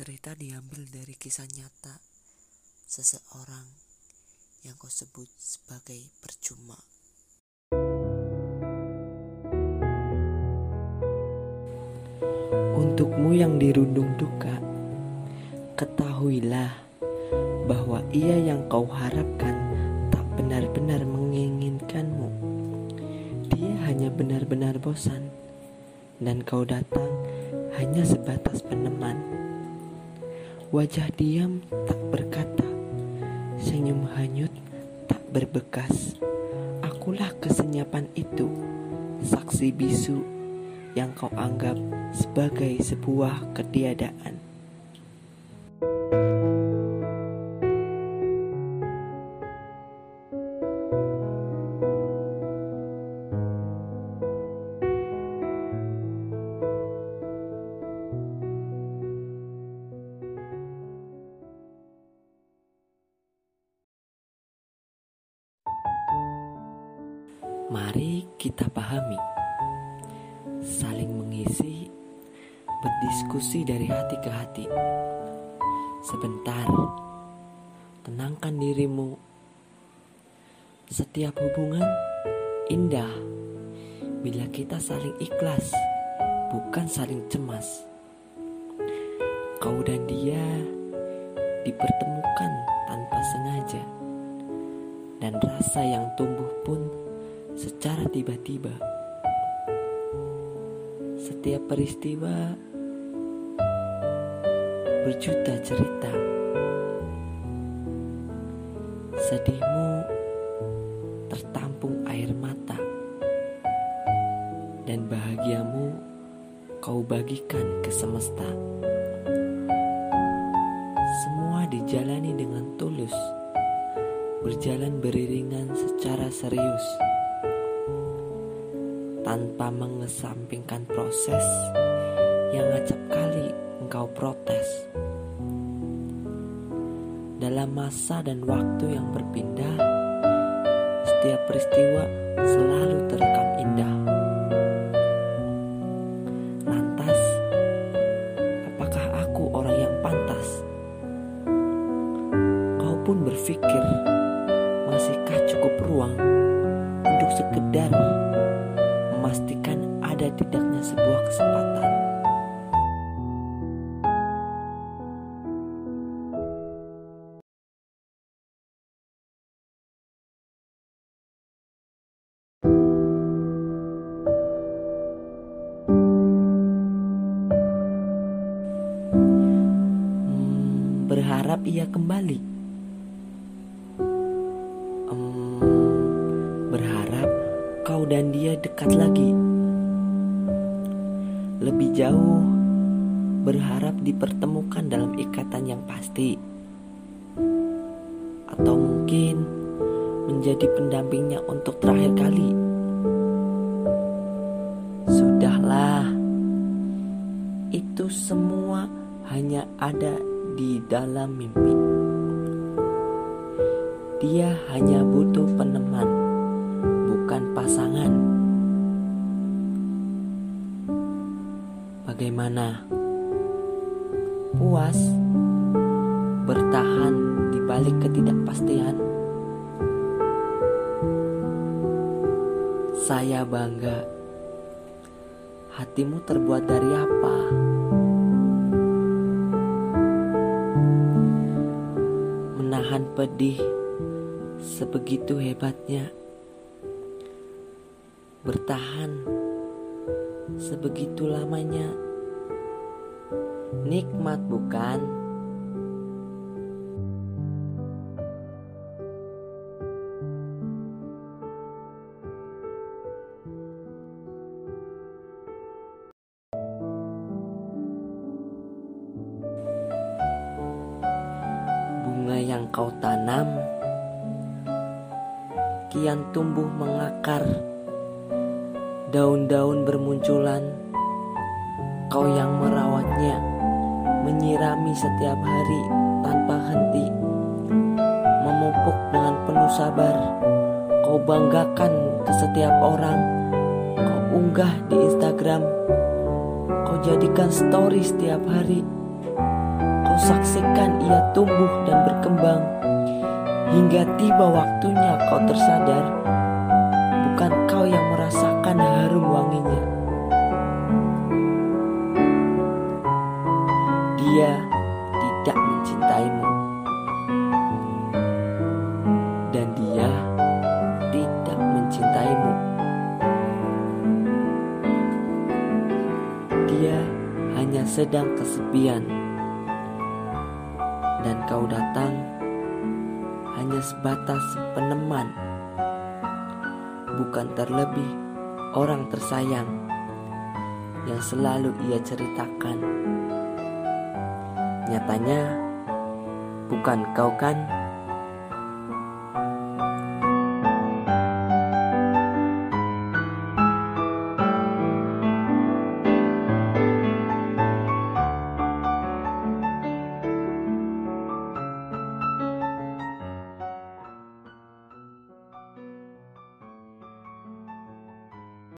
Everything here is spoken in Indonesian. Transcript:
Cerita diambil dari kisah nyata seseorang yang kau sebut sebagai percuma. Untukmu yang dirundung duka, ketahuilah bahwa ia yang kau harapkan tak benar-benar menginginkanmu. Dia hanya benar-benar bosan, dan kau datang hanya sebatas peneman. Wajah diam tak berkata, senyum hanyut tak berbekas. Akulah kesenyapan itu, saksi bisu yang kau anggap sebagai sebuah ketiadaan. Mari kita pahami, saling mengisi, berdiskusi dari hati ke hati. Sebentar, tenangkan dirimu. Setiap hubungan indah bila kita saling ikhlas, bukan saling cemas. Kau dan dia dipertemukan tanpa sengaja, dan rasa yang tumbuh pun secara tiba-tiba. Setiap peristiwa berjuta cerita. Sedihmu tertampung air mata, dan bahagiamu kau bagikan ke semesta. Semua dijalani dengan tulus, berjalan beriringan secara serius tanpa mengesampingkan proses yang acap kali engkau protes. Dalam masa dan waktu yang berpindah, setiap peristiwa selalu terekam indah. Lantas, apakah aku orang yang pantas? Kau pun berpikir, masihkah cukup ruang untuk sekedar ada tidaknya sebuah kesempatan. Hmm, berharap ia kembali. Hmm, berharap kau dan dia dekat lagi. Lebih jauh, berharap dipertemukan dalam ikatan yang pasti, atau mungkin menjadi pendampingnya untuk terakhir kali. Sudahlah, itu semua hanya ada di dalam mimpi. Dia hanya butuh peneman bukan pasangan. Bagaimana? Puas bertahan di balik ketidakpastian. Saya bangga. Hatimu terbuat dari apa? Menahan pedih sebegitu hebatnya bertahan sebegitu lamanya. Nikmat bukan? Bunga yang kau tanam kian tumbuh mengakar daun-daun bermunculan. Kau yang merawatnya, menyirami setiap hari tanpa henti, memupuk dengan penuh sabar. Kau banggakan ke setiap orang, kau unggah di Instagram, kau jadikan story setiap hari. saksikan ia tumbuh dan berkembang hingga tiba waktunya kau tersadar bukan kau yang merasakan harum wanginya. Dia tidak mencintaimu. Dan dia tidak mencintaimu. Dia hanya sedang kesepian. Dan kau datang hanya sebatas peneman. Bukan terlebih orang tersayang yang selalu ia ceritakan. Nyatanya, bukan kau kan